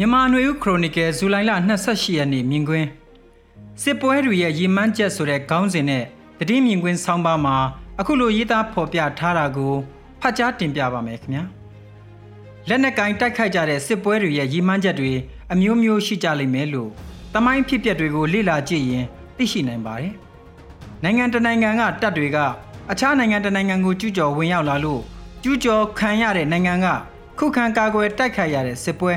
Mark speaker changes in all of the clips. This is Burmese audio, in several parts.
Speaker 1: မြန်မာနွေဦးခရိုနီကယ်ဇူလိုင်လ28ရက်နေ့မြင်ကွင်းစစ်ပွဲတွေရဲ့ရည်မှန်းချက်ဆိုတဲ့ခေါင်းစဉ်နဲ့တည်င်းမြင်ကွင်းဆောင်းပါးမှာအခုလိုရေးသားဖော်ပြထားတာကိုဖတ်ကြားတင်ပြပါမယ်ခင်ဗျာလက်နက်ကင်တိုက်ခိုက်ကြတဲ့စစ်ပွဲတွေရဲ့ရည်မှန်းချက်တွေအမျိုးမျိုးရှိကြလိမ့်မယ်လို့တမိုင်းဖြစ်ပျက်တွေကိုလေ့လာကြည့်ရင်သိရှိနိုင်ပါတယ်နိုင်ငံတနိုင်ငံကတပ်တွေကအခြားနိုင်ငံတနိုင်ငံကိုကျူးကျော်ဝင်ရောက်လာလို့ကျူးကျော်ခံရတဲ့နိုင်ငံကခုခံကာကွယ်တိုက်ခိုက်ရတဲ့စစ်ပွဲ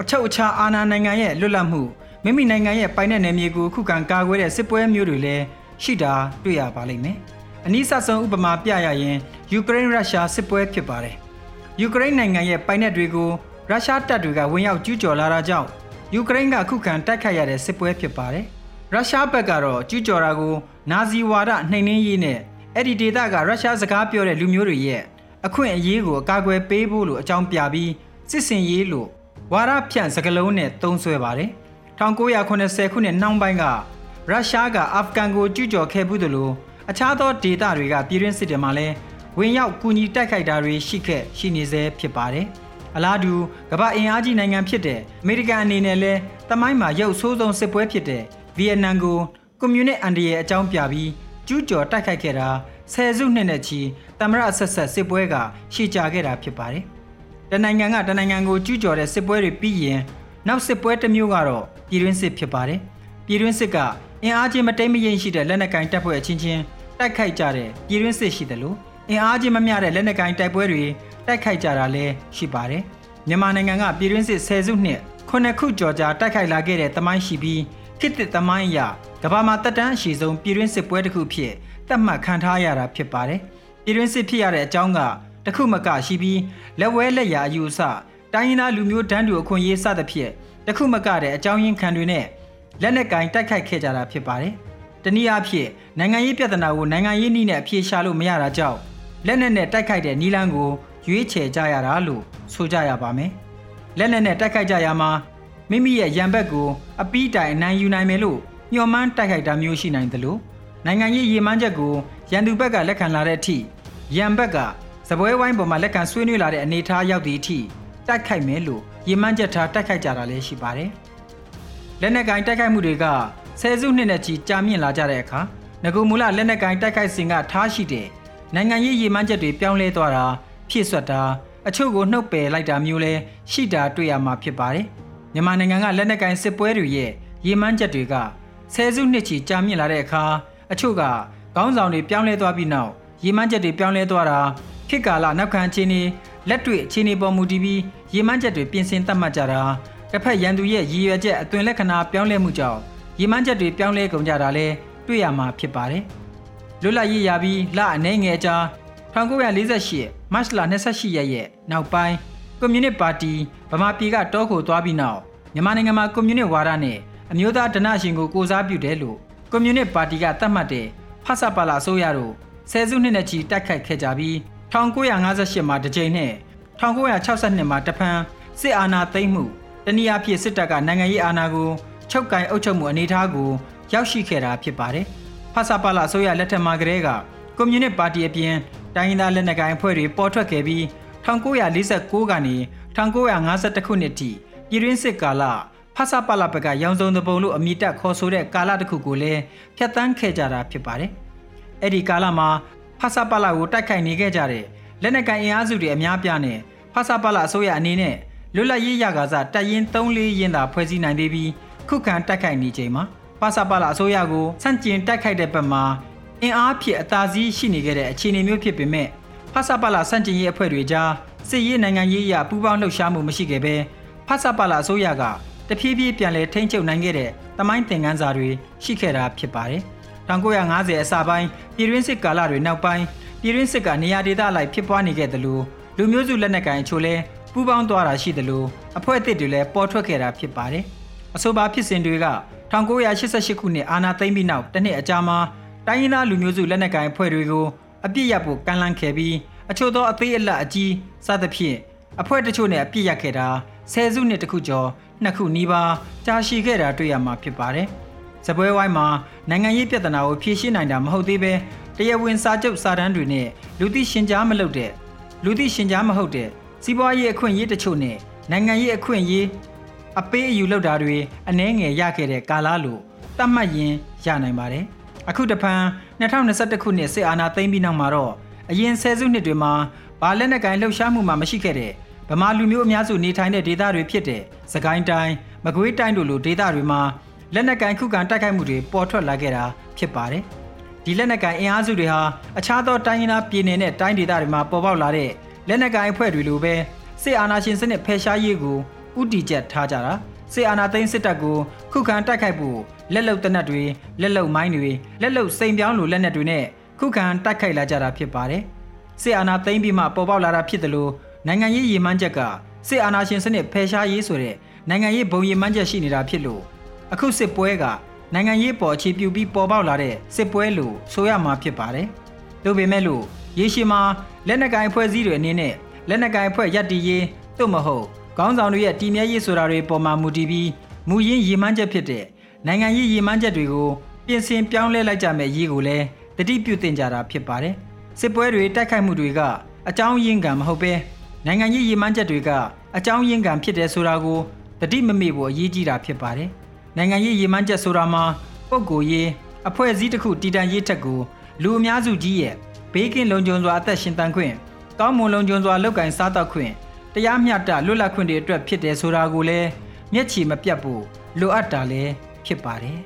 Speaker 1: အချုပ်အခြာအာဏာနိုင်ငံရဲ့လွတ်လပ်မှုမိမိနိုင်ငံရဲ့ပိုင်တဲ့နယ်မြေကိုခုခံကာကွယ်တဲ့စစ်ပွဲမျိုးတွေလည်းရှိတာတွေ့ရပါလိမ့်မယ်။အနည်းဆက်ဆုံးဥပမာပြရရင်ယူကရိန်းရုရှားစစ်ပွဲဖြစ်ပါတယ်။ယူကရိန်းနိုင်ငံရဲ့ပိုင်တဲ့တွေကိုရုရှားတပ်တွေကဝင်ရောက်ကျူးကျော်လာတာကြောင့်ယူကရိန်းကခုခံတိုက်ခိုက်ရတဲ့စစ်ပွဲဖြစ်ပါတယ်။ရုရှားဘက်ကတော့ကျူးကျော်တာကိုနာဇီဝါဒနှိမ်နင်းရေးနဲ့အဲ့ဒီဒေသကရုရှားစကားပြောတဲ့လူမျိုးတွေရဲ့အခွင့်အရေးကိုအကာအကွယ်ပေးဖို့လို့အကြောင်းပြပြီးစစ်စင်ရေးလို့ ဝါရဖြန့်စကလုံးနဲ့သုံးဆွဲပါတယ်1980ခုနှစ်နှောင်းပိုင်းကရုရှားကအာဖဂန်ကိုကျူးကျော်ခဲ့မှုသလိုအခြားသောဒေသတွေကပြည်တွင်းစစ်တွေမှာလည်းဝင်ရောက်ကူညီတိုက်ခိုက်တာတွေရှိခဲ့ရှိနေစေဖြစ်ပါတယ်အလားတူကမ္ဘာအင်အားကြီးနိုင်ငံဖြစ်တဲ့အမေရိကန်အနေနဲ့လည်းတမိုင်းမှာရုပ်ဆိုးဆုံးစစ်ပွဲဖြစ်တဲ့ဗီယက်နမ်ကိုကွန်မြူနစ်အန်ဒီရဲ့အကြောင်းပြပြီးကျူးကျော်တိုက်ခိုက်ခဲ့တာဆယ်စုနှစ်နဲ့ချီတမရအဆက်ဆက်စစ်ပွဲကရှေ့ကြခဲ့တာဖြစ်ပါတယ်။ တနိုင်ငံကတနိုင်ငံကိုကျူးကျော်တဲ့စစ်ပွဲတွေပြီးရင်နောက်စစ်ပွဲတစ်မျိုးကတော့ပြည်တွင်းစစ်ဖြစ်ပါတယ်။ပြည်တွင်းစစ်ကအင်အားချင်းမတိမ်မရင်ရှိတဲ့လက်နက်ကင်တပ်ဖွဲ့အချင်းချင်းတိုက်ခိုက်ကြတဲ့ပြည်တွင်းစစ်ရှိတယ်လို့အင်အားချင်းမမျှတဲ့လက်နက်ကင်တိုက်ပွဲတွေတိုက်ခိုက်ကြတာလည်းရှိပါတယ်။မြန်မာနိုင်ငံကပြည်တွင်းစစ်ဆယ်စုနှစ်ခုနှစ်ခုကျော်ကြာတိုက်ခိုက်လာခဲ့တဲ့တမိုင်းရှိပြီးခေတ်သစ်တမိုင်းအရကမ္ဘာမှာတက်တန်းအရှိဆုံးပြည်တွင်းစစ်ပွဲတစ်ခုဖြစ်သတ်မှတ်ခံထားရတာဖြစ်ပါတယ်။ပြည်တွင်းစစ်ဖြစ်ရတဲ့အကြောင်းက တခုမကရှိပြီးလက်ဝဲလက်ရာအယူအဆတိုင်းရင်းသားလူမျိုးတန်းတူအခွင့်အရေးစသဖြင့်တခုမကတဲ့အကြောင်းရင်းခံတွေနဲ့လက်နက်ကင်တိုက်ခိုက်ခဲ့ကြတာဖြစ်ပါတယ်။တနည်းအားဖြင့်နိုင်ငံရေးပြဿနာကိုနိုင်ငံရေးနည်းနဲ့အပြေရှာလို့မရတာကြောင့်လက်နက်နဲ့တိုက်ခိုက်တဲ့နီလန်းကိုရွေးချယ်ကြရတာလို့ဆိုကြရပါမယ်။လက်နက်နဲ့တိုက်ခိုက်ကြရမှာမိမိရဲ့ရန်ဘက်ကိုအပီးတိုင်အနိုင်ယူနိုင်မယ်လို့ညှော်မှန်းတိုက်ခိုက်တာမျိုးရှိနိုင်တယ်လို့နိုင်ငံရေးရည်မှန်းချက်ကိုရန်သူဘက်ကလက်ခံလာတဲ့အထိရန်ဘက်က စပွဲဝိုင်းပေါ်မှာလက်ခံဆွေးနွေးလာတဲ့အနေအထားရောက်သည့်အထိတိုက်ခိုက်မယ်လို့ရည်မှန်းချက်ထားတိုက်ခိုက်ကြတာလည်းရှိပါတယ်။လက်နက်ကင်တိုက်ခိုက်မှုတွေကဆယ်စုနှစ်နဲ့ချီကြာမြင့်လာကြတဲ့အခါငကူမူလလက်နက်ကင်တိုက်ခိုက်စဉ်ကထားရှိတဲ့နိုင်ငံရေးရည်မှန်းချက်တွေပြောင်းလဲသွားတာဖြည့်ဆွတ်တာအချို့ကိုနှုတ်ပယ်လိုက်တာမျိုးလဲရှိတာတွေ့ရမှာဖြစ်ပါတယ်။မြန်မာနိုင်ငံကလက်နက်ကင်စစ်ပွဲတွေရဲ့ရည်မှန်းချက်တွေကဆယ်စုနှစ်ချီကြာမြင့်လာတဲ့အခါအချို့ကခေါင်းဆောင်တွေပြောင်းလဲသွားပြီးနောက်ရည်မှန်းချက်တွေပြောင်းလဲသွားတာ ခေတ်ကာလနောက်ခံအခြေအနေလက်တွေ့အခြေအနေပေါ်မူတည်ပြီးရည်မှန်းချက်တွေပြင်ဆင်သတ်မှတ်ကြတာတစ်ဖက်ရန်သူရဲ့ရည်ရွယ်ချက်အသွင်လက္ခဏာပြောင်းလဲမှုကြောင့်ရည်မှန်းချက်တွေပြောင်းလဲကုန်ကြတာလဲတွေ့ရမှာဖြစ်ပါတယ်လွတ်လပ်ရေးရပြီးလအနေငယ်ကြာ1948မတ်လ28ရက်ရဲ့နောက်ပိုင်းကွန်မြူနစ်ပါတီဗမာပြည်ကတောခိုသွားပြီးနောက်မြန်မာနိုင်ငံမှာကွန်မြူနစ်ဝါဒနဲ့အမျိုးသားဒနာရှင်ကိုကိုစားပြုတယ်လို့ကွန်မြူနစ်ပါတီကသတ်မှတ်တဲ့ဖဆပါလာအစိုးရတို့ဆယ်စုနှစ်နဲ့ချီတိုက်ခိုက်ခဲ့ကြပြီး 1958မှာတစ်ကြိမ်နဲ့1962မှာတဖန်စစ်အာဏာသိမ်းမှုတနည်းအားဖြင့်စစ်တပ်ကနိုင်ငံရေးအာဏာကိုချုပ်ကင်အုပ်ချုပ်မှုအနေအထားကိုရောက်ရှိခဲ့တာဖြစ်ပါတယ်။ဖဆပါလာအစိုးရလက်ထက်မှာကတည်းကကွန်မြူနစ်ပါတီအပြင်တိုင်းရင်းသားလက်နက်ကိုင်အဖွဲ့တွေပေါ်ထွက်ခဲ့ပြီး1946ကနေ1952ခုနှစ်ထိပြည်တွင်းစစ်ကာလဖဆပလဘက်ကရောင်စုံတပုံလို့အမိတက်ခေါ်ဆိုတဲ့ကာလတစ်ခုကိုလည်းဖျက်ဆီးခဲ့ကြတာဖြစ်ပါတယ်။အဲ့ဒီကာလမှာ ဖဆပလကိုတိုက်ခိုက်နေခဲ့ကြတဲ့လက်နက်ကိုင်အင်အားစုတွေအများပြားနဲ့ဖဆပလအစိုးရအနေနဲ့လွတ်လပ်ရေးရကာစတပ်ရင်း3-4ရင်းသာဖွဲ့စည်းနိုင်သေးပြီးခုခံတိုက်ခိုက်နေချိန်မှာဖဆပလအစိုးရကိုဆန့်ကျင်တိုက်ခိုက်တဲ့ဘက်မှာအင်အားဖြစ်အသာစီးရှိနေခဲ့တဲ့အခြေအနေမျိုးဖြစ်ပေမဲ့ဖဆပလဆန့်ကျင်ရေးအဖွဲ့တွေကြားစစ်ရေးနိုင်ငံရေးအရပူးပေါင်းလှုပ်ရှားမှုမရှိခဲ့ဘဲဖဆပလအစိုးရကတဖြည်းဖြည်းပြန်လည်ထိန်းချုပ်နိုင်ခဲ့တဲ့တမိုင်းသင်ခန်းစာတွေရှိခဲ့တာဖြစ်ပါတယ်။ 1950အစပိုင်းပြည်တွင်းစစ်ကာလတွေနောက်ပိုင်းပြည်တွင်းစစ်ကနေရာဒေသလိုက်ဖြစ်ပွားနေခဲ့တယ်လို့လူမျိုးစုလက်နက်ကိုင်အချို့လဲပူးပေါင်းသွားတာရှိတယ်လို့အဖွဲ့အသစ်တွေလည်းပေါ်ထွက်ခဲ့တာဖြစ်ပါတယ်။အဆိုပါဖြစ်စဉ်တွေက1988ခုနှစ်အာဏာသိမ်းပြီးနောက်တစ်နှစ်အကြာမှာတိုင်းရင်းသားလူမျိုးစုလက်နက်ကိုင်အဖွဲ့တွေကိုအပြစ်ရဖို့ကန့်လန့်ခဲ့ပြီးအချို့သောအသေးအလတ်အကြီးစသဖြင့်အဖွဲ့တချို့နဲ့အပြစ်ရခဲ့တာဆယ်စုနှစ်တခုကျော်နှစ်ခုနီးပါးကြာရှည်ခဲ့တာတွေ့ရမှာဖြစ်ပါတယ်။ စပွဲဝိုင်းမှာနိုင်ငံရေးပြဿနာကိုဖြေရှင်းနိုင်တာမဟုတ်သေးပဲတရားဝင်စာချုပ်စာတမ်းတွေနဲ့လူသိရှင်ကြားမလုပ်တဲ့လူသိရှင်ကြားမဟုတ်တဲ့စီးပွားရေးအခွင့်အရေးတချို့နဲ့နိုင်ငံရေးအခွင့်အရေးအပေးအယူလောက်တာတွေအနှဲငယ်ရခဲ့တဲ့ကာလလို့သတ်မှတ်ရင်ရနိုင်ပါတယ်အခုတဖန်2021ခုနှစ်စစ်အာဏာသိမ်းပြီးနောက်မှာတော့အရင်ဆယ်စုနှစ်တွေမှာဘာလက်နက်ကိုင်လှုပ်ရှားမှုမှမရှိခဲ့တဲ့ဗမာလူမျိုးအများစုနေထိုင်တဲ့ဒေသတွေဖြစ်တဲ့စကိုင်းတိုင်းမကွေးတိုင်းတို့လိုဒေသတွေမှာ လက်နက်ကိုင်ခုခံတိုက်ခိုက်မှုတွေပေါ်ထွက်လာခဲ့တာဖြစ်ပါတယ်ဒီလက်နက်ကိုင်အင်အားစုတွေဟာအခြားသောတိုင်းရင်းသားပြည်နယ်နဲ့တိုင်းဒေသတွေမှာပေါ်ပေါက်လာတဲ့လက်နက်ကိုင်အဖွဲ့တွေလိုပဲစစ်အာဏာရှင်စနစ်ဖယ်ရှားရေးကိုဥတီချက်ထားကြတာစစ်အာဏာသိမ်းစစ်တပ်ကိုခုခံတိုက်ခိုက်ဖို့လက်လုံတနက်တွေလက်လုံမိုင်းတွေလက်လုံစိန်ပြောင်းလိုလက်နက်တွေနဲ့ခုခံတိုက်ခိုက်လာကြတာဖြစ်ပါတယ်စစ်အာဏာသိမ်းပြီးမှပေါ်ပေါက်လာတာဖြစ်တယ်လို့နိုင်ငံရေးရည်မှန်းချက်ကစစ်အာဏာရှင်စနစ်ဖယ်ရှားရေးဆိုတဲ့နိုင်ငံရေးဘုံရည်မှန်းချက်ရှိနေတာဖြစ်လို့ အခုစစ်ပွဲကနိုင်ငံရေးပေါ်အခြေပြုပြီးပေါ်ပေါက်လာတဲ့စစ်ပွဲလို့ဆိုရမှာဖြစ်ပါတယ်။ဒါပေမဲ့လို့ရေရှည်မှာလက်နက်ကိုင်ဖွဲ့စည်းတွေအနေနဲ့လက်နက်ကိုင်ဖွဲ့ရပ်တည်ရေးသို့မဟုတ်ခေါင်းဆောင်တွေရဲ့တည်မြဲရေးဆိုတာတွေပေါ်မှာမူတည်ပြီးမူရင်းရည်မှန်းချက်ဖြစ်တဲ့နိုင်ငံရေးရည်မှန်းချက်တွေကိုပြင်ဆင်ပြောင်းလဲလိုက်ကြမယ်ရေးကိုလည်းတတိပြုတင်ကြတာဖြစ်ပါတယ်။စစ်ပွဲတွေတိုက်ခိုက်မှုတွေကအကြောင်းရင်းကံမဟုတ်ပဲနိုင်ငံရေးရည်မှန်းချက်တွေကအကြောင်းရင်းကံဖြစ်တယ်ဆိုတာကိုတတိမမေ့ဖို့အရေးကြီးတာဖြစ်ပါတယ်။ နိုင်ငံရေးရည်မှန်းချက်ဆိုတာမှာပုံကိုယ်ရေးအဖွဲ့အစည်းတစ်ခုတည်တံ့ရေးထက်ကိုလူအများစုကြီးရဲ့ဘေးကင်းလုံခြုံစွာအသက်ရှင်တန်ခွင့်ကောင်းမွန်လုံခြုံစွာလုပ်ကင်စားသောက်ခွင့်တရားမျှတလွတ်လပ်ခွင့်တွေအတွက်ဖြစ်တယ်ဆိုတာကိုလည်းမျက်ခြေမပြတ်ဖို့လိုအပ်တာလည်းဖြစ်ပါတယ်